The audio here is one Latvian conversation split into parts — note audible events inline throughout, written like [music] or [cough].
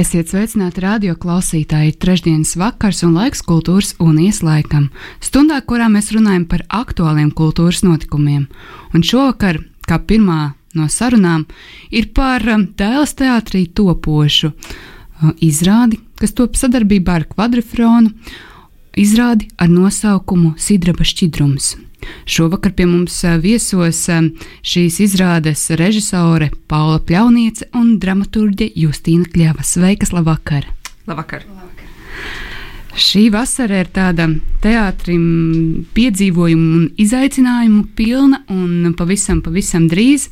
Esiet sveicināti radio klausītāji. Ir trešdienas vakars un laiks kultūras un ieslaikam. Stundā, kurā mēs runājam par aktuāliem kultūras notikumiem. Un šovakar, kā pirmā no sarunām, ir par um, tēlas teātrī topošu uh, izrādi, kas top sadarbībā ar kvadrifronu, izrādi ar nosaukumu Sidraba šķidrums. Šovakar pie mums viesos šīs izrādes režisore Paula Pļauniece un dramaturģe Justīna Kļava. Sveikas, labvakar! Labvakar! Šī vasara ir tāda teātrim piedzīvojumu un izaicinājumu pilna, un pavisam, pavisam drīz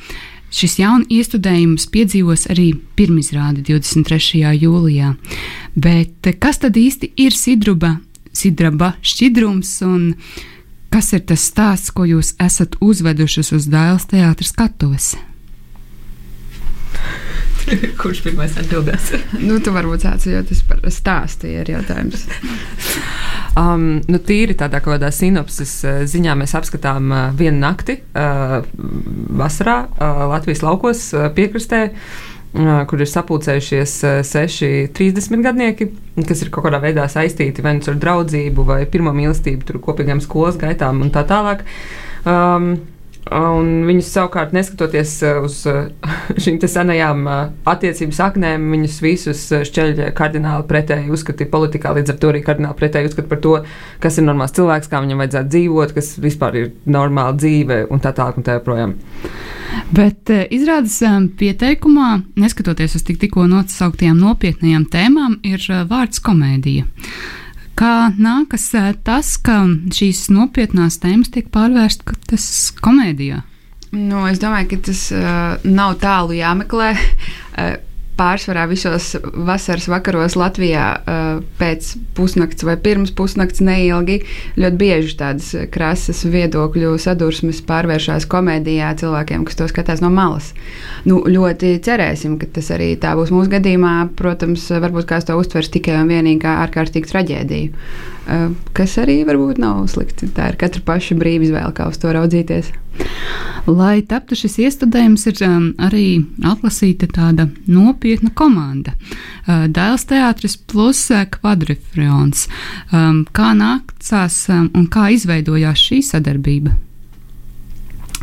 šis jaunu iestudējums piedzīvos arī pirmizrādi 23. jūlijā. Bet kas tad īsti ir sidruba, sidraba šķidrums un Kas ir tas stāsts, ko jūs esat uzvedušas uz Dāles teātras skatuves? [laughs] Kurš pirmais atbildēs? [laughs] nu, tu varbūt sāc, jo tas par stāstu ir jautājums. [laughs] um, nu, tīri tādā kādā sinopsis uh, ziņā mēs apskatām uh, vienu nakti uh, vasarā uh, Latvijas laukos uh, piekrastē. Uh, kur ir sapulcējušies seši 30 gadnieki, kas ir kaut kādā veidā saistīti vai nu ar draudzību, vai pirmo mīlestību, kopīgām skolas gaitām un tā tālāk. Um, Un viņus savukārt, neskatoties uz [laughs] šīm senajām attiecību saknēm, viņus visus šķeļ kardināli pretēji uzskati politikā. Līdz ar to arī kardināli pretēji uzskati par to, kas ir normāls cilvēks, kā viņam vajadzētu dzīvot, kas vispār ir normāla dzīve un tā tālāk un tā joprojām. Bet eh, izrādes eh, pieteikumā, neskatoties uz tik, tikko nosauktajām nopietnajām tēmām, ir eh, vārds komēdija. Kā nākas tas, ka šīs nopietnās tēmas tiek pārvērstas komēdijā? Nu, es domāju, ka tas uh, nav tālu jāmeklē. [laughs] Uh, pārsvarā visos vasaras vakaros Latvijā pēc pusnakts vai pirms pusnakts neilgi ļoti bieži tādas krasas viedokļu sadursmes pārvēršas komēdijā cilvēkiem, kas to skatās no malas. Nu, ļoti cerēsim, ka tas arī tā būs mūsu gadījumā. Protams, varbūt kāds to uztvers tikai un vienīgi kā ārkārtīgu traģēdiju, kas arī varbūt nav slikti. Tā ir katra paša brīva izvēle, kā uz to raudzīties. Lai taptu šis iestudējums, ir um, arī atlasīta tāda nopietna komanda. Uh, Dēls teātris plus uh, kvadrifrons. Um, kā nācās um, un kā izveidojās šī sadarbība?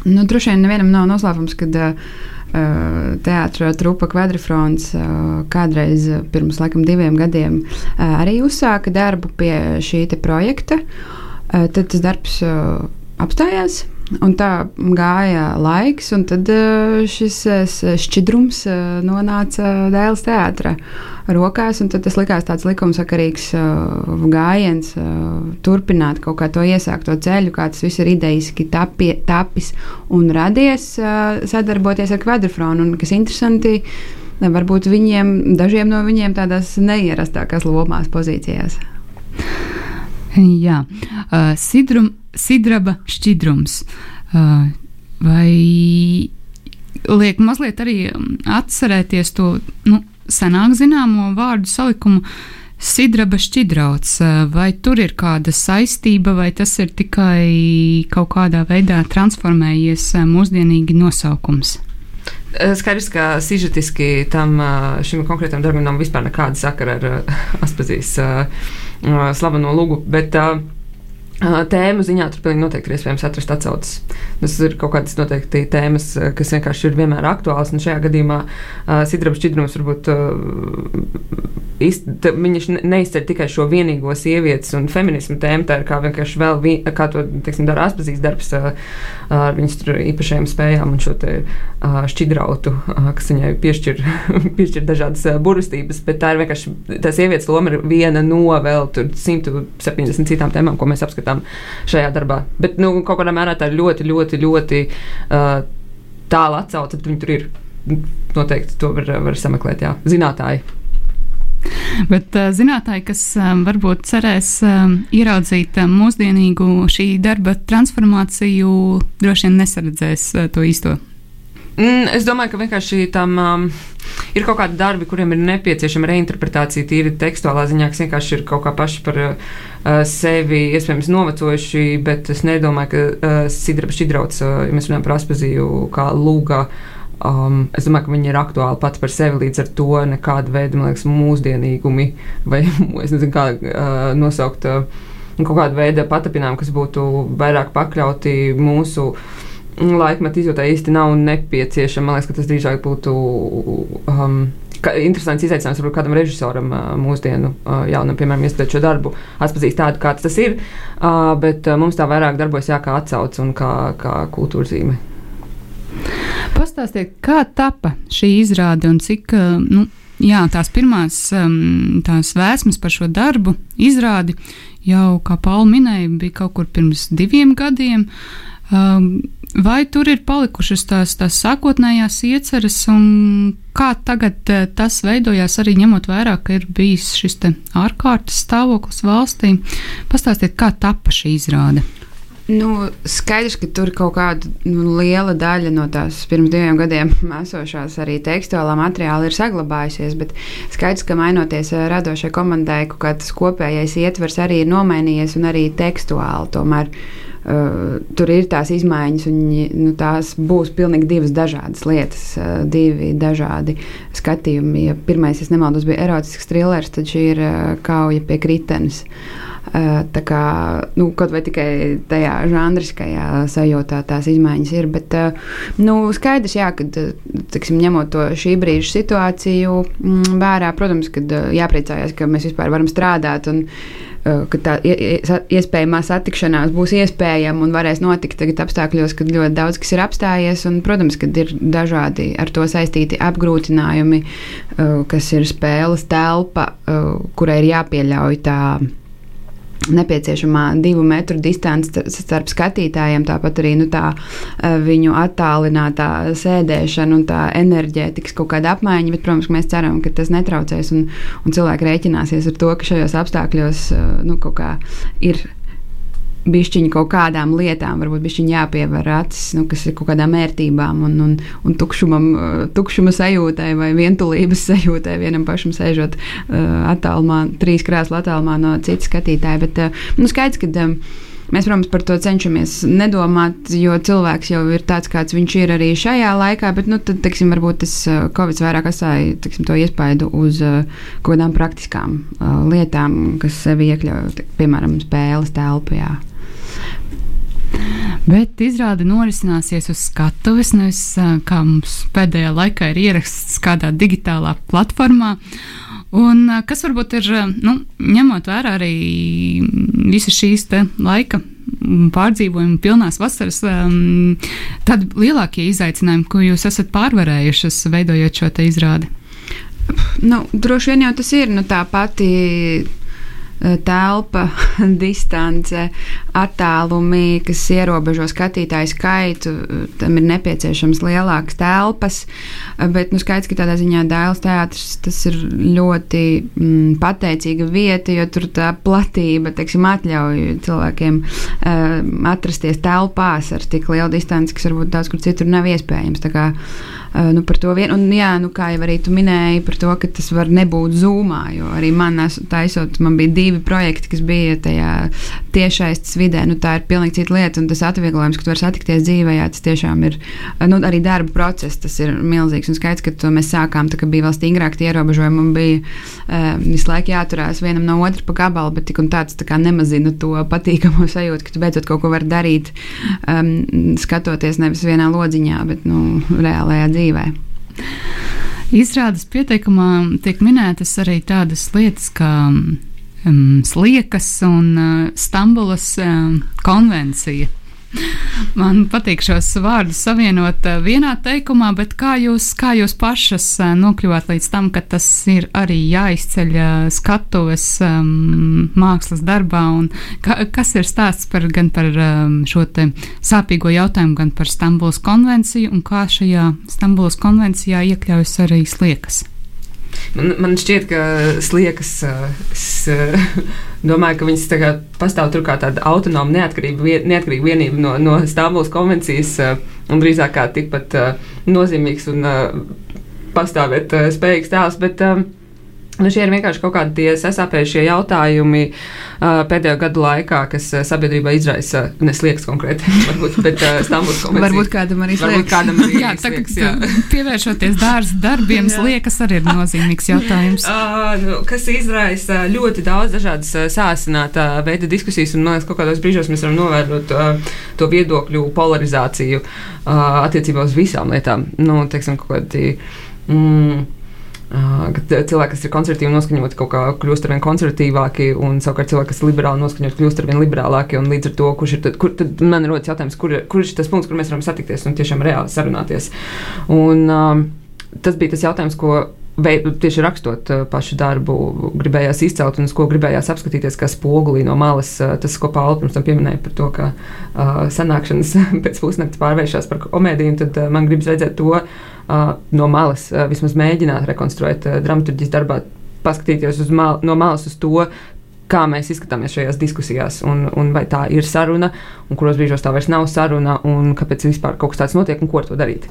Nu, droši vien nevienam nav noslēpums, ka uh, teātris trupa kvadrifrons uh, kādreiz pirms laikam diviem gadiem uh, arī uzsāka darbu pie šī projekta. Uh, tad tas darbs uh, apstājās. Un tā gāja laiks, un tad eh, šis eh, šķidrums eh, nonāca dēls teātra rokās. Tas likās tāds likumsakarīgs gājiens, turpināt kaut kā to iesākto ceļu, kā tas viss ir idejiski tapi, tapis un radies, sadarboties ar kvadrifronu. Un, kas interesanti, varbūt viņiem, dažiem no viņiem tādās neierastākās lomās pozīcijās. [laughs] Jā, uh, sidrum, sidraba šķidrums. Uh, vai liek mazliet arī atcerēties to nu, senāk zināmo vārdu salikumu sidraba šķidrauts. Vai tur ir kāda saistība, vai tas ir tikai kaut kādā veidā transformējies mūsdienīgi nosaukums? Skaidrs, ka sižetiski tam šim konkrētam darbam nav vispār nekāda sakara ar [laughs] Aspazijas slaveno lugu. Bet, uh, Tēmu ziņā tur pilnīgi noteikti ir iespējams atrast atsauces. Tas ir kaut kādas noteikti tēmas, kas vienkārši ir vienmēr aktuālas. Un šajā gadījumā uh, Sidrabs šķidrums varbūt uh, ist, viņš neizceļ tikai šo vienīgo sievietes un feminismu tēmu. Tā ir kā vienkārši vēl, vi, kā to teiksim, dara Aspazīs darbs uh, ar viņas īpašajām spējām un šo te uh, šķidrautu, uh, kas viņai piešķir, [laughs] piešķir dažādas uh, burvestības. Bet tā ir vienkārši, tā sievietes loma ir viena no vēl 170 citām tēmām, ko mēs apskatām uzskatām šajā darbā. Bet nu, kaut kādā mērā tā ir ļoti, ļoti, ļoti uh, tālu atcaucama, tad viņi tur ir. Noteikti to var, var sameklēt, jā, zinātāji. Bet uh, zinātnē, kas um, varbūt cerēs um, ieraudzīt um, mūsdienīgu šī darba transformāciju, droši vien nesaredzēs uh, to īsto. Mm, es domāju, ka vienkārši tam um, ir kaut kādi darbi, kuriem ir nepieciešama reinterpretācija, tīri tekstuālā ziņā, kas vienkārši ir kaut kā paši par uh, sevi iespējams novecojuši, bet es nedomāju, ka uh, Sidraba Šidrauts, uh, ja mēs runājam par Aspaziju, kā lūgā Um, es domāju, ka viņi ir aktuāli pats par sevi, līdz ar to nekāda veida liekas, mūsdienīgumi, [laughs] vai es nezinu, kā uh, nosaukt uh, kaut kādu veidu patapinājumu, kas būtu vairāk pakļauti mūsu laikmetu izjūtai, īsti nav nepieciešama. Man liekas, ka tas drīzāk būtu. Um, interesants izaicinājums varbūt kādam režisoram mūsdienu jaunam, piemēram, iestrādāt šo darbu, atpazīt tādu, kāds tas ir, bet mums tā vairāk darbojas jā, kā atsauce un kā, kā kultūra zīme. Pastāstiet, kā tapa šī izrāde un cik nu, jā, tās pirmās tās vēsmas par šo darbu izrādi jau, kā Paula minēja, bija kaut kur pirms diviem gadiem. Vai tur ir palikušas tās, tās sākotnējās ieceres, un kā tagad tas veidojās, arī ņemot vērā, ka ir bijis šis ārkārtas stāvoklis valstī? Pastāstiet, kā tapa šī izrāde. Nu, skaidrs, ka tur kaut kāda nu, liela daļa no tās pirms diviem gadiem [laughs] esošās arī tekstuālā materiāla ir saglabājusies, bet skaidrs, ka mainoties eh, radošai komandai, kaut kā tas kopējais ietvers arī ir nomainījies un arī tekstuāli. Tomēr Uh, tur ir tās izmaiņas, un nu, tās būs pilnīgi divas dažādas lietas, uh, divi dažādi skatījumi. Ja pirmais, ja nemaldos, bija erotisks trilers, tad šī ir uh, kauja pie kritenes. Uh, Tā kā nu, kaut vai tikai tajā žanriskajā sajūtā tās izmaiņas ir. Bet nu, skaidrs, jā, ka tiksim, ņemot to šī brīža situāciju mm, vērā, protams, ka jāpriecājas, ka mēs vispār varam strādāt. Un, ka tā iespējamā satikšanās būs iespējama un varēs notikt tagad apstākļos, kad ļoti daudz kas ir apstājies. Un, protams, ka ir dažādi ar to saistīti apgrūtinājumi, kas ir spēles telpa, kurai ir jāpieļauj tā nepieciešamā divu metru distance starp skatītājiem, tāpat arī nu, tā, viņu attālinātā sēdēšana un tā enerģētikas kaut kāda apmaiņa. Bet, protams, mēs ceram, ka tas netraucēs un, un cilvēki rēķināsies ar to, ka šajos apstākļos nu, ir bišķiņu kaut kādām lietām, varbūt bišķiņu jāpievar acis, nu, kas ir kaut kādām ērtībām un, un, un tukšumam, uh, tukšuma sajūtai vai vientulības sajūtai vienam pašam sēžot uh, attālumā, trīs krēslu attālumā no citas skatītāja. Bet uh, nu, skaidrs, ka um, Mēs, protams, par to cenšamies nedomāt, jo cilvēks jau ir tāds, kāds viņš ir arī šajā laikā, bet, nu, tad, teiksim, varbūt tas uh, Covid vairāk atstāja teiksim, to iespaidu uz uh, kaut kādām praktiskām lietām, kas sevi iekļauj, piemēram, spēles telpā. Bet izrāde norisināsies uz skatuves, nevis kā mums pēdējā laikā ir ieraksts kādā digitālā platformā. Un, kas varbūt ir, nu, ņemot vērā arī visas šīs laika pārdzīvojumu, pilnās vasaras, tad lielākie izaicinājumi, ko jūs esat pārvarējušas, veidojot šo izrādi? Nu, droši vien jau tas ir nu, tā pati telpa, [laughs] distance, attālumi, kas ierobežo skatītāju skaitu. Eh, tam ir nepieciešams lielākas telpas, eh, bet nu, skaidrs, ka tādā ziņā Dēls teātris ir ļoti mm, pateicīga vieta, jo tur tā platība teiksim, atļauj cilvēkiem uh, atrasties telpās ar tik lielu distanci, kas varbūt daudz kur citur nav iespējams. Tā kā, uh, nu, par to vien, un jā, nu, kā jau arī tu minēji, par to, ka tas var nebūt zūmā, jo arī man, taisot, man bija divi projekti, kas bija tajā tiešais vidē. Nu, tā ir pilnīgi cita lieta, un tas atvieglojums, ka tu vari satikties dzīvē, jā, tas tiešām ir nu, arī darba process. Tas ir milzīgs un skaidrs, ka to mēs sākām, tā, bija vēl stingrāk tie ierobežojumi un bija uh, visu laiku jāturās vienam no otra pa gabalu, bet tik un tāds tā kā nemazina to patīkamo [laughs] sajūtu, ka tu beidzot kaut ko vari darīt, um, skatoties nevis vienā lodziņā, bet nu, reālajā dzīvē. Izrādes pieteikumā tiek minētas arī tādas lietas, kā um, sliekas un uh, Stambulas um, konvencija. [laughs] Man patīk šos vārdus savienot uh, vienā teikumā, bet kā jūs, kā jūs pašas uh, nokļuvāt līdz tam, ka tas ir arī jāizceļ uh, skatuves um, mākslas darbā, ka, kas ir stāsts par, gan par um, šo sāpīgo jautājumu, gan par Stambulas konvenciju, un kā šajā Stambulas konvencijā iekļaujas arī sliekas? Man, man šķiet, ka sliekas, es [laughs] domāju, ka viņas pastāv tur kā tāda autonoma, neatkarīga, neatkarīga vienība no, no Stambulas konvencijas un drīzāk kā tikpat nozīmīgs un pastāvēt spējīgs tēls. Bet, Nu, šie ir vienkārši kaut kādi sasāpējušie jautājumi uh, pēdējo gadu laikā, kas sabiedrībā izraisa nesliegs konkrēti, [laughs] varbūt, bet uh, Stambuls konvencija. varbūt kādam arī Varbūt sliekas. kādam arī [laughs] Jā, sliegs, tagad uh, pievēršoties dārza darbiem, [laughs] Jā. liekas arī ir nozīmīgs jautājums. Uh, nu, kas izraisa ļoti daudz dažādas sāsināta veida diskusijas, un man liekas, ka kaut kādos brīžos mēs varam novērot uh, to viedokļu polarizāciju uh, attiecībā uz visām lietām. Nu, teiksim, kaut kādi. Mm, cilvēki, kas ir konservatīvi noskaņoti, kaut kā kļūst ar vien konservatīvāki, un savukārt cilvēki, kas ir liberāli noskaņoti, kļūst ar vien liberālāki. Līdz ar to, kurš ir tad, kur, tad man rodas jautājums, kur, kur ir tas punkts, kur mēs varam satikties un tiešām reāli sarunāties. Un, um, tas bija tas jautājums, ko vei, tieši rakstot uh, pašu darbu, gribējās izcelt un uz ko gribējās apskatīties, kā spogulī no malas. Uh, tas, ko Pāvils pirms tam pieminēja par to, ka uh, sanākšanas [laughs] pēc pusnakts pārvēršas par komēdiju, tad uh, man gribas redzēt to uh, no malas, uh, vismaz mēģināt rekonstruēt uh, dramaturģijas darbā, paskatīties mal, no malas uz to. Kā mēs izskatāmies šajās diskusijās, un, un vai tā ir saruna, un kuros brīžos tā vairs nav saruna, un kāpēc vispār kaut kas tāds notiek, un ko ar to darīt.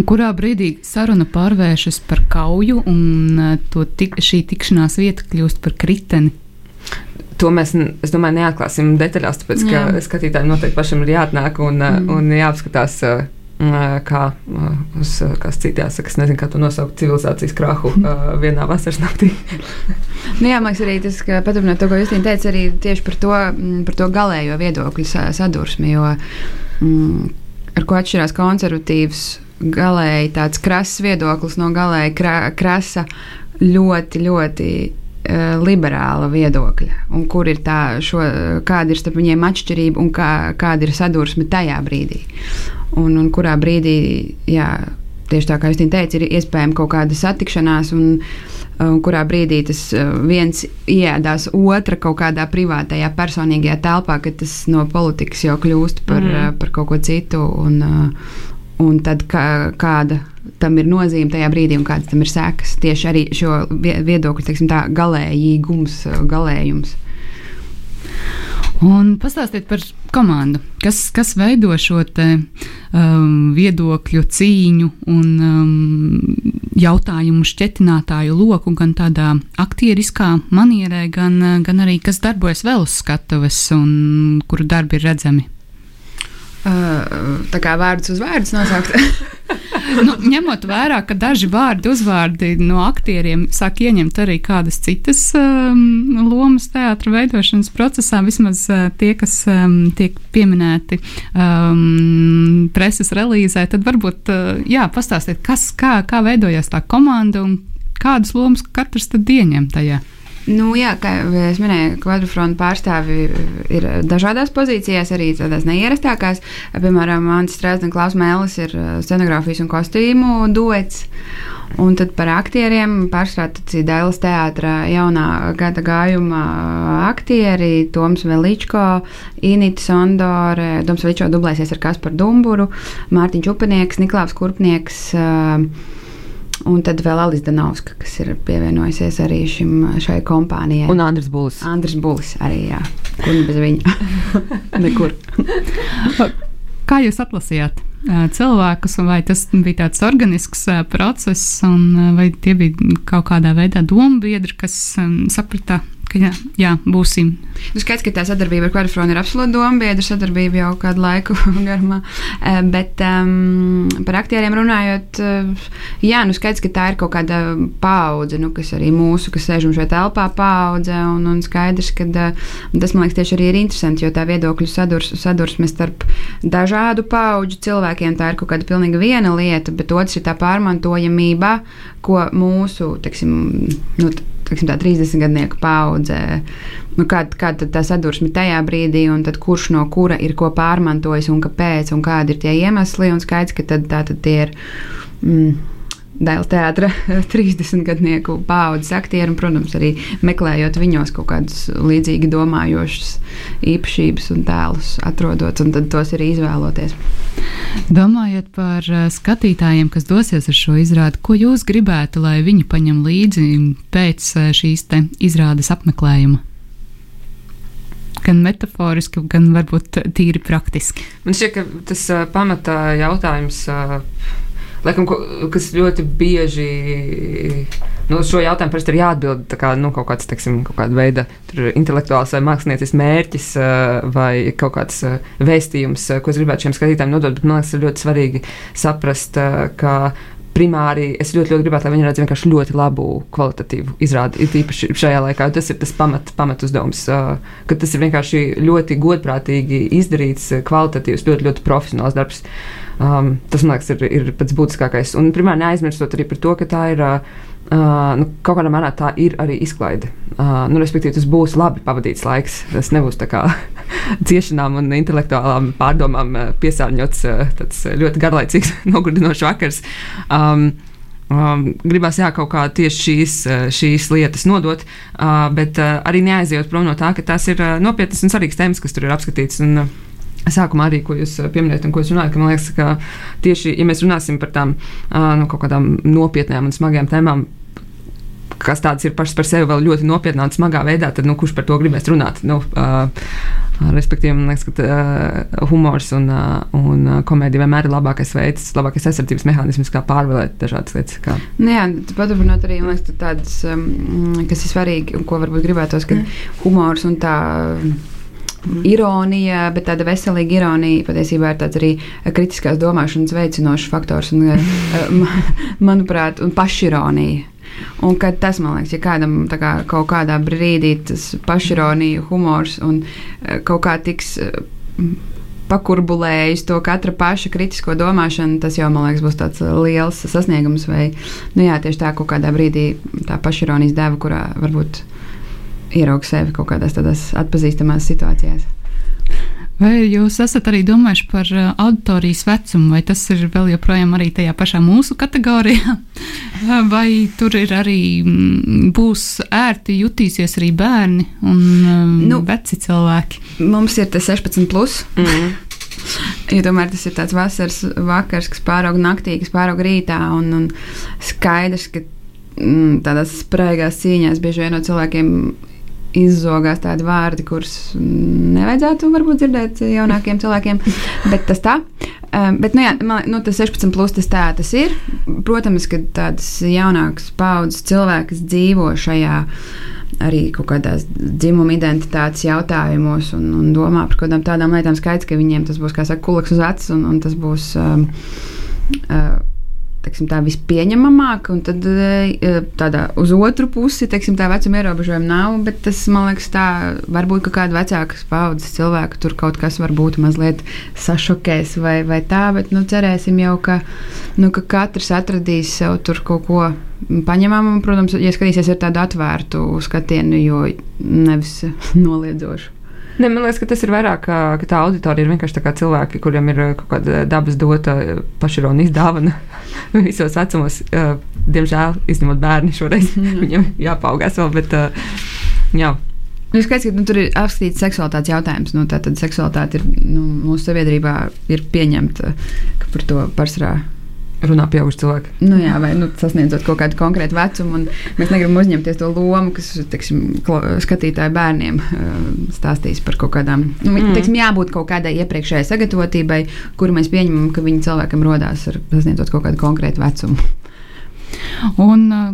Un kurā brīdī saruna pārvēršas par kauju, un to tik, šī tikšanās vieta kļūst par kriteni? To mēs, es domāju, neatklāsim detaļās, tāpēc, ka Jā. skatītājiem noteikti pašam ir jāatnāk un, mm. un jāapskatās, uh, kā uh, uz kāds cits jāsaka, es nezinu, kā to nosaukt, civilizācijas krahu vienā vasaras naktī. [laughs] Nu, jā, man liekas, arī tas, ka paturpinot to, ko Justīna teica, arī tieši par to, mm, par to galējo viedokļu sa- sadursmi. Jo, mm, ar ko atšķirās konservatīvs, galēji tāds krass viedoklis no galēji kra, krasa, ļoti, ļoti liberāla viedokļa, un kur ir tā, šo, kāda ir starp viņiem atšķirība un kā, kāda ir sadursme tajā brīdī. Un, un kurā brīdī, jā, tieši tā kā jūs teicat, ir iespējama kaut kāda satikšanās, un, un kurā brīdī tas uh, viens iedās otra kaut kādā privātajā, personīgajā telpā, kad tas no politikas jau kļūst par, mm. par kaut ko citu. Un, un tad kā, kāda tam ir nozīme tajā brīdī un kādas tam ir sekas. Tieši arī šo vie- viedokļu teiksim, tā, galējīgums, galējums. Un pastāstiet par komandu, kas, kas veido šo te, um, viedokļu cīņu un um, jautājumu šķetinātāju loku, gan tādā aktieriskā manierē, gan, gan arī kas darbojas vēl uz skatuves un kuru darbi ir redzami. Tā kā vārdus uz vārdus nosaukt. [laughs] nu, ņemot vērā, ka daži vārdi, uzvārdi no aktieriem sāk ieņemt arī kādas citas um, lomas teātros veidošanas procesā, vismaz uh, tie, kas um, tiek pieminēti um, preses relīzē, tad varbūt uh, jā, pastāstiet, kas, kā, kā veidojās tā komanda un kādas lomas katrs tad ieņem tajā. Nu, jā, kā jau minēju, kvadrfronta pārstāvi ir dažādās pozīcijās, arī tādās neierastākās. Piemēram, Mans Strāzs un Klaus Mēlis ir uh, scenogrāfijas un kostīmu duets. Un tad par aktieriem pārstrādāts Dailas teātra jaunā gada gājuma aktieri Toms Veličko, Inita Sondore, Toms Veličko dublēsies ar Kasparu Dumburu, Mārtiņš Upenieks, Niklaus Kurpnieks. Uh, Un tad vēl Alis Danovska, kas ir pievienojusies arī šim, šai kompānijai. Un Andris Bulis. Andris Bulis arī, jā. Kur nu bez viņa? [laughs] Nekur. Kā jūs atlasījāt cilvēkus, vai tas bija tāds organisks process, vai tie bija kaut kādā veidā dombiedri, kas saprata, ka jā, jā būsim. Nu, skaidrs, ka tā sadarbība ar Kvadrfronu ir absolūti dombiedra sadarbība jau kādu laiku [laughs] garumā. Eh, Bet um, par aktieriem runājot, eh, jā, nu skaidrs, ka tā ir kaut kāda paudze, nu, kas arī mūsu, kas sēžam šajā telpā, paudze. Un, un skaidrs, ka uh, tas man liekas tieši arī ir interesanti, jo tā viedokļu sadurs, sadursme starp dažādu paudžu cilvēkiem tā ir kaut kāda pilnīgi viena lieta, bet otrs ir tā pārmantojamība, ko mūsu, teiksim, nu, tā 30 gadnieku paudze, nu, kāda, kāda tad tā sadursme tajā brīdī, un kurš no kura ir ko pārmantojis un kāpēc, un kādi ir tie iemesli, un skaidrs, ka tad, tā tad tie ir. Mm, Dēls teātra [laughs] 30 gadnieku paudzes aktieri, un, protams, arī meklējot viņos kaut kādus līdzīgi domājošus īpašības un tēlus, atrodot, un tad tos arī izvēloties. Domājot par ā, skatītājiem, kas dosies uz šo izrādi, ko jūs gribētu, lai viņi paņem līdzi pēc ā, šīs izrādes apmeklējuma? Gan metaforiski, gan varbūt tīri praktiski. Man šķiet, ka tas uh, pamata jautājums, uh, laikam, kas ļoti bieži. Nu, šo jautājumu parasti ir jāatbild kā, nu, kaut kāds, teiksim, kaut kāda veida intelektuāls vai māksliniecis mērķis vai kaut kāds vēstījums, ko es gribētu šiem skatītājiem nodot. Bet man liekas, ir ļoti svarīgi saprast, ka primāri es ļoti, ļoti gribētu, lai viņi redz vienkārši ļoti labu kvalitatīvu izrādi. Ir īpaši šajā laikā tas ir tas pamat, pamat uzdevums, ka tas ir vienkārši ļoti godprātīgi izdarīts, kvalitatīvs, ļoti, ļoti profesionāls darbs. Um, tas, man liekas, ir, ir pats būtiskākais. Un primāri neaizmirstot arī par to, ka tā ir. Uh, Uh, nu, kaut kādā mērā tā ir arī izklaide. Uh, nu, respektīvi, tas būs labi pavadīts laiks. Tas nebūs tā kā [laughs] ciešanām un intelektuālām pārdomām piesārņots, tāds ļoti garlaicīgs, [laughs] nogurdinošs vakars. Um, Um, gribās jā, kaut kā tieši šīs, šīs lietas nodot, uh, bet uh, arī neaizejot prom no tā, ka tās ir uh, nopietnas un svarīgas tēmas, kas tur ir apskatītas. Un, uh, Sākumā arī, ko jūs pieminējat, un ko es runāju, ka man liekas, ka tieši, ja mēs runāsim par tām nu, kaut kādām nopietnām un smagām tēmām, kas tādas ir pašas par sevi vēl ļoti nopietnā un smagā veidā, tad nu, kurš par to gribēs runāt? Nu, uh, Respektīvi, man liekas, ka uh, humors un, uh, un komēdija vienmēr ir labākais veids, labākais aizsardzības mehānisms, kā pārvarēt dažādas lietas. Kā. Nu, jā, paturpinot arī liekas, tādas, um, kas ir svarīgi un ko varbūt gribētos, ka mm. humors un tā. Mm. Ironija, bet tāda veselīga ironija patiesībā ir tāds arī kritiskās domāšanas veicinošs faktors, un, [laughs] manuprāt, un pašironija. Un tas, man liekas, ja kādam kā, kaut kādā brīdī tas pašironija, humors un e, kaut kā tiks e, pakurbulējis to katra paša kritisko domāšanu, tas jau, man liekas, būs tāds liels sasniegums. Vai, nu jā, tieši tā kaut kādā brīdī tā pašironijas deva, kurā varbūt ieraug sevi kaut kādās tādās atpazīstamās situācijās. Vai jūs esat arī domājuši par uh, auditorijas vecumu, vai tas ir vēl joprojām arī tajā pašā mūsu kategorijā, [laughs] vai tur ir arī mm, būs ērti jutīsies arī bērni un um, nu, veci cilvēki? Mums ir tas 16. Plus. Mm. [laughs] Ja tomēr tas ir tāds vasaras vakars, kas pārauga naktī, kas pārauga rītā, un, un skaidrs, ka mm, tādās spraigās cīņās bieži vien no cilvēkiem izzogās tādi vārdi, kurus nevajadzētu varbūt dzirdēt jaunākiem cilvēkiem, bet tas tā. Um, bet, nu, jā, man, nu, tas 16, plus, tas tā tas ir. Protams, ka tādas jaunākas paudzes cilvēki, kas dzīvo šajā arī kaut kādās dzimuma identitātes jautājumos un, un domā par kaut kādām tādām lietām, skaidrs, ka viņiem tas būs kā saka, kulaks uz acis un, un tas būs. Um, uh, teiksim, tā vispieņemamāka, un tad e, tādā uz otru pusi teiksim, tā vecuma ierobežojuma nav. Bet tas man liekas, tā varbūt ka kāda vecākas paudzes cilvēka tur kaut kas varbūt mazliet sašokēs vai, vai tā, bet nu, cerēsim jau, ka, nu, ka katrs atradīs sev tur kaut ko paņemam, un, protams, ja skatīsies ar tādu atvērtu skatienu, jo nevis [laughs] noliedzošu. [laughs] Ne, man liekas, ka tas ir vairāk, ka, ka tā auditorija ir vienkārši cilvēki, kuriem ir kaut kāda dabas dota pašironijas dāvana [laughs] visos vecumos. Diemžēl, izņemot bērni šoreiz, [laughs] viņam jāpaugās vēl, bet jā. Nu, skaidrs, ka nu, tur ir apskatīts seksualitātes jautājums. Nu, tā tad seksualitāte ir nu, mūsu sabiedrībā ir pieņemta, ka par to pārsvarā runā pieauguši cilvēki. Nu, jā, vai nu, sasniedzot kaut kādu konkrētu vecumu, un mēs negribam uzņemties to lomu, kas teiksim, skatītāju bērniem uh, stāstīs par kaut kādām. Nu, mm. teiksim, jābūt kaut kādai iepriekšējai sagatavotībai, kuru mēs pieņemam, ka viņi cilvēkam rodās ar sasniedzot kaut kādu konkrētu vecumu. Un uh,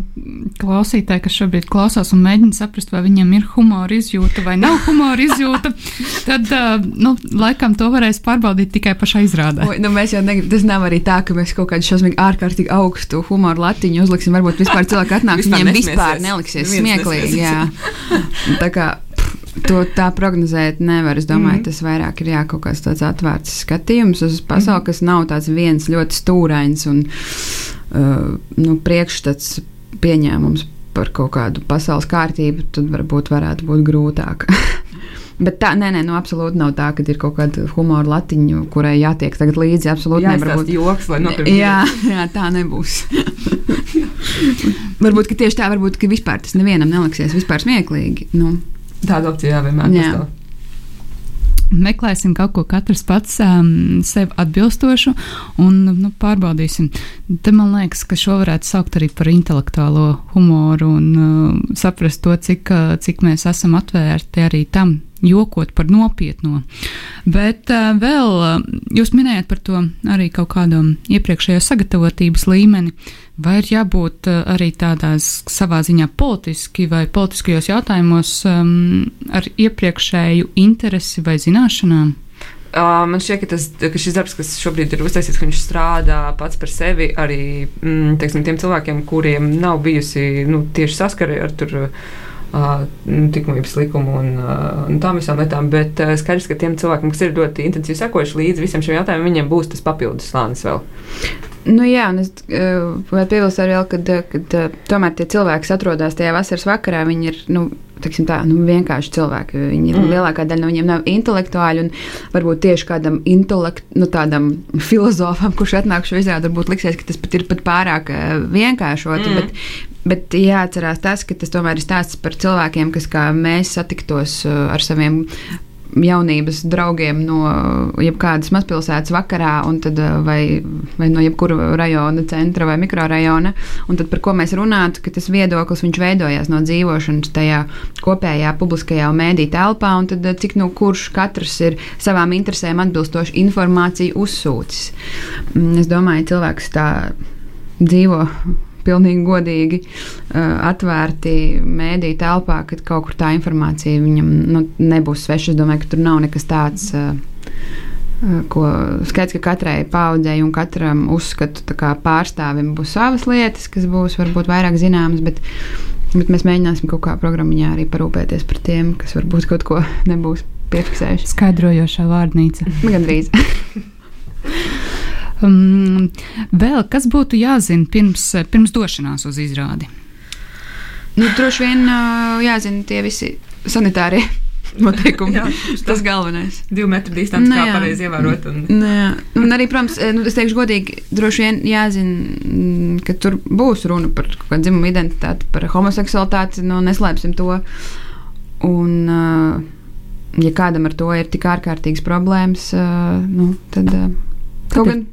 klausītāji, kas šobrīd klausās un mēģina saprast, vai viņam ir humora izjūta vai nav humora izjūta, [laughs] tad, uh, nu, laikam to varēs pārbaudīt tikai pašā izrādē. O, nu, mēs jau negribam, tas nav arī tā, ka mēs kaut kādu šausmīgi ārkārtīgi augstu humoru latiņu uzliksim. Varbūt vispār cilvēki atnāks, viņiem vispār neliksies smieklīgi. Jā. Tā kā To tā prognozēt nevar. Es domāju, mm. tas vairāk ir jā, kaut kāds tāds atvērts skatījums uz pasauli, mm. kas nav tāds viens ļoti stūrains un nu, priekšstats pieņēmums par kaut kādu pasaules kārtību, tad varbūt varētu būt grūtāk. [laughs] Bet tā, nē, nē, nu, absolūti nav tā, ka ir kaut kāda humora latiņa, kurai jātiek tagad līdzi. Absolūti nevar būt joks, lai nokļūtu. Jā, [laughs] jā, tā nebūs. [laughs] varbūt tieši tā, varbūt vispār tas nevienam neliksies vispār smieklīgi. Nu. Tāda opcija vienmēr pastāv meklēsim kaut ko katrs pats um, sev atbilstošu un nu, pārbaudīsim. Te man liekas, ka šo varētu saukt arī par intelektuālo humoru un uh, saprast to, cik, uh, cik mēs esam atvērti arī tam, jokot par nopietno. Bet uh, vēl uh, jūs minējat par to arī kaut kādu iepriekšējo sagatavotības līmeni. Vai ir jābūt uh, arī tādās savā ziņā politiski vai politiskajos jautājumos um, ar iepriekšēju interesi vai zināšanām? Man šķiet, ka, tas, ka šis darbs, kas šobrīd ir uztaisīts, ka viņš strādā pats par sevi arī mm, teiksim, tiem cilvēkiem, kuriem nav bijusi nu, tieši saskare ar tur. Uh, likumības likumu un, un tām visām lietām, bet skaidrs, ka tiem cilvēkiem, kas ir ļoti intensīvi sekojuši līdzi visiem šiem jautājumiem, viņiem būs tas papildus slānis vēl. Nu, jā, un es uh, piebilstu arī, ka uh, tomēr tie cilvēki, atrodas tajā vasaras vakarā, viņi ir nu, tā, nu, vienkārši cilvēki. Viņi mm. lielākā daļa no viņiem nav intelektuāļi. Varbūt tieši kādam nu, filozofam, kurš atnāk šo izrādi, varbūt liksies, ka tas pat ir pat pārāk vienkāršoti. Mm. Bet, Bet jāatcerās tas, ka tas tomēr ir stāsts par cilvēkiem, kas kā mēs satiktos uh, ar saviem jaunības draugiem no jebkādas mazpilsētas vakarā, tad, eh, vai, vai no jebkura rajona, centra vai mikrorajona. Un tad par ko mēs runātu, ka tas viedoklis veidojās no dzīvošanas tajā kopējā publiskajā mēdī telpā, un tad, cik nu kurš katrs ir savām interesēm atbilstoši informāciju uzsūcis. Mm, es domāju, cilvēks tā dzīvo pilnīgi godīgi, uh, atvērti mēdīju telpā, kad kaut kur tā informācija viņam nu, nebūs sveša. Es domāju, ka tur nav nekas tāds. Uh, uh Ko skaidrs, ka katrai paudzei un katram uzskatu pārstāvim būs savas lietas, kas būs varbūt vairāk zināmas, bet, bet mēs mēģināsim kaut kā programmā arī parūpēties par tiem, kas varbūt kaut ko [laughs] nebūs piefiksējuši. Skaidrojošā vārnīca. [laughs] Gan drīz. [laughs] Um, vēl kas būtu jāzina pirms, pirms došanās uz izrādi? Nu, droši vien jāzina tie visi sanitārie [laughs] noteikumi. jā, tas galvenais. Divu metru distance, kā pareizi ievērot. Un... Nē, un arī, protams, nu, es teikšu godīgi, droši vien jāzina, mm, ka tur būs runa par kaut kādu dzimumu identitāti, par homoseksualitāti, nu, neslēpsim to. Un, ja kādam ar to ir tik ārkārtīgas problēmas, nu, tad kaut gan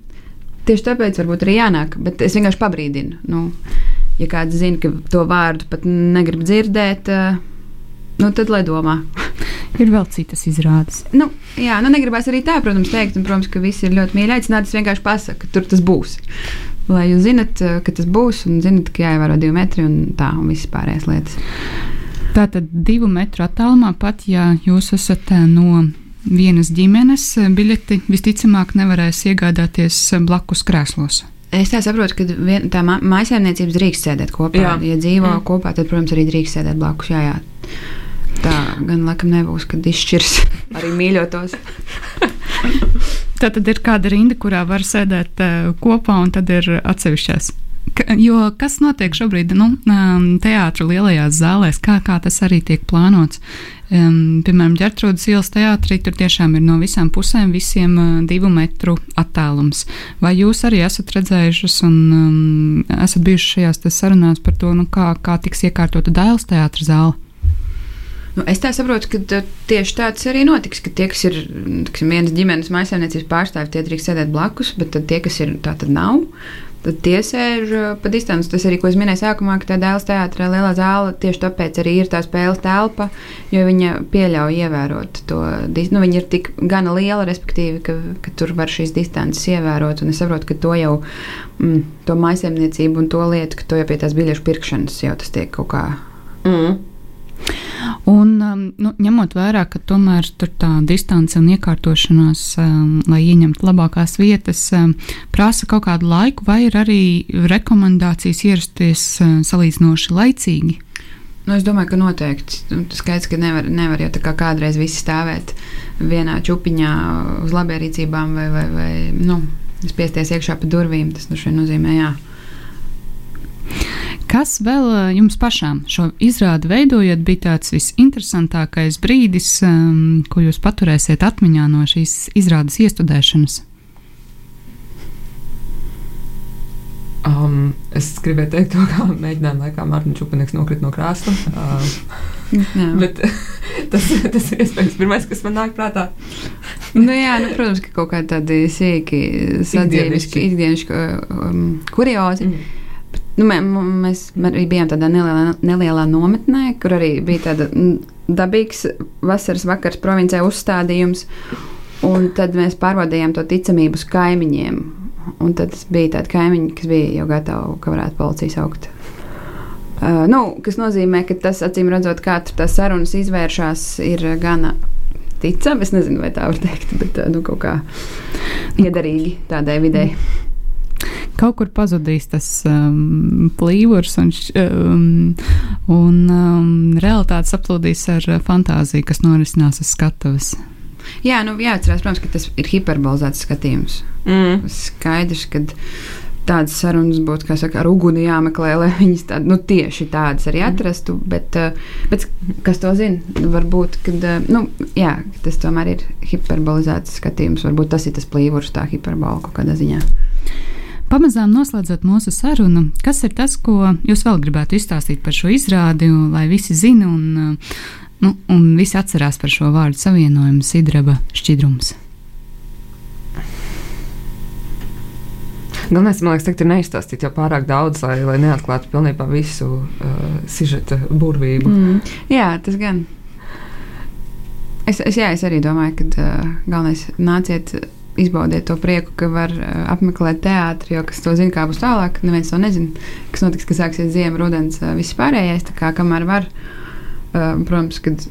Tieši tāpēc varbūt arī jānāk, bet es vienkārši pabrīdinu. Nu, ja kāds zina, ka to vārdu pat negrib dzirdēt, eh, nu, tad lai domā. [laughs] ir vēl citas izrādes. Nu, jā, nu negribas arī tā, protams, teikt, un, protams, ka visi ir ļoti mīļi aicināti. Es vienkārši pasaku, tur tas būs. Lai jūs zinat, eh, ka tas būs, un zinat, ka jāievēro divi metri un tā, un visas pārējās lietas. Tātad divu metru attālumā pat, ja jūs esat eh, no vienas ģimenes biļeti visticamāk nevarēs iegādāties blakus krēslos. Es tā saprotu, ka vien, tā mājsaimniecības drīkst sēdēt kopā. Jā. Ja dzīvo mm. kopā, tad, protams, arī drīkst sēdēt blakus. Jā, jā. Tā gan laikam nebūs, kad izšķirs [laughs] arī mīļotos. [laughs] Tā tad ir kāda rinda, kurā var sēdēt uh, kopā, un tad ir atsevišķās Jo kas notiek šobrīd nu, teātros lielajās zālēs, kā, kā tas arī tiek plānots? Um, piemēram, ģērtrūdas ielas teātrī tur tiešām ir no visām pusēm visiem uh, divu metru attālums. Vai jūs arī esat redzējušas un um, esat bijuši šajās sarunās par to, nu, kā, kā tiks iekārtota Dēls teātras zāle? Nu, es tā saprotu, ka tieši tāds arī notiks, ka tie, kas ir tiksim, vienas ģimenes maisaimniecības pārstāvji, tie drīkst sēdēt blakus, bet tie, kas ir tā, tad nav. Tad tie sēž uh, pa distanci. Tas arī, ko es minēju sākumā, ka tā dēls teātrī lielā zāle tieši tāpēc arī ir tā spēles telpa, jo viņa pieļauj ievērot to. Nu, viņa ir tik gana liela, respektīvi, ka, ka tur var šīs distances ievērot. Un es saprotu, ka to jau, mm, to maisaimniecību un to lietu, ka to jau pie tās biļešu pirkšanas jau tas tiek kaut kā. Mm. Un, um, nu, ņemot vērā, ka tomēr tā distance un iekārtošanās, um, lai ieņemtu labākās vietas, um, prasa kaut kādu laiku, vai ir arī rekomendācijas ierasties uh, salīdzinoši laicīgi? Nu, es domāju, ka noteikti. Nu, tas skaidrs, ka nevar, nevar jau tā kā kādreiz visi stāvēt vienā čupiņā uz labierīcībām vai, vai, vai nu, spiesties iekšā pa durvīm. Tas nu, nozīmē, jā. Kas vēl eh, jums pašām šo izrādi veidojot, bija tāds visinteresantākais brīdis, um, ko jūs paturēsiet atmiņā no šīs izrādes iestudēšanas? Um, es gribēju teikt, to, kā mēģinājuma laikā Mārtiņš Čupanieks nokrita no krēsla. Uh, [laughs] bet tas, tas ir iespējams pirmais, kas man nāk prātā. nu, jā, nu, protams, ka kaut kādi tādi sīki, sadzīviski, ikdienišķi um, kuriozi. Mm. Nu, mē, mēs arī bijām tādā nelielā, nelielā nometnē, kur arī bija tāda dabīgs vasaras vakars provincē uzstādījums. Un tad mēs pārbaudījām to ticamību uz kaimiņiem. Un tad bija tādi kaimiņi, kas bija jau gatavi, ka varētu policijas augt. Uh, nu, kas nozīmē, ka tas, acīm redzot, kā tās sarunas izvēršas, ir gana ticami. Es nezinu, vai tā var teikt, bet nu, kaut kā iederīgi tādai videi. Mm kaut kur pazudīs tas um, plīvurs un, um, un um, realitāte saplūdīs ar uh, fantāziju, kas norisinās uz skatuves. Jā, nu jāatcerās, protams, ka tas ir hiperbolizēts skatījums. Mm. Skaidrs, ka tādas sarunas būtu saka, ar uguni jāmeklē, lai viņas tād, nu, tieši tādas arī atrastu. Bet, uh, bet kas to zina? Varbūt kad, uh, nu, jā, tas tomēr ir hiperbolizēts skatījums. Varbūt tas ir tas plīvurs, tā hiperbola kaut kādā ziņā. Pamazām noslēdzot mūsu sarunu, kas ir tas, ko jūs vēl gribētu izstāstīt par šo izrādi, lai visi zina un, nu, un visi atcerās par šo vārdu savienojumu sidraba šķidrums? Galvenais, man liekas, tagad ir neizstāstīt jau pārāk daudz, lai, lai neatklātu pilnībā visu uh, sižeta burvību. Mm. Jā, tas gan. Es, es, jā, es arī domāju, ka uh, galvenais nāciet izbaudiet to prieku, ka var uh, apmeklēt teātri, jo kas to zina, kā būs tālāk. Neviens to nezina. Kas notiks, kad sāksies ziema, rudens, uh, viss pārējais. Tā kā kamēr var, uh, protams, kad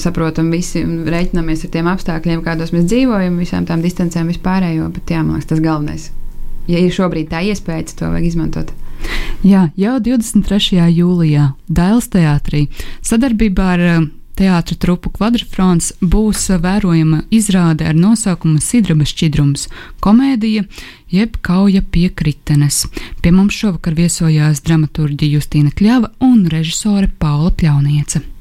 saprotam visi un reiķinamies ar tiem apstākļiem, kādos mēs dzīvojam, visām tām distancēm, vispārējo. Bet jā, man liekas, tas galvenais. Ja ir šobrīd tā iespēja, tad to vajag izmantot. Jā, jau 23. jūlijā Dailas teātrī sadarbībā ar Teātris trupu kvadrants būs vērojama izrāde ar nosaukumu Sidraba šķidrums - komēdija jeb kauja pie kritenes. Pie mums šovakar viesojās dramaturģija Justīna Kļava un režisore Paula Pļauniece.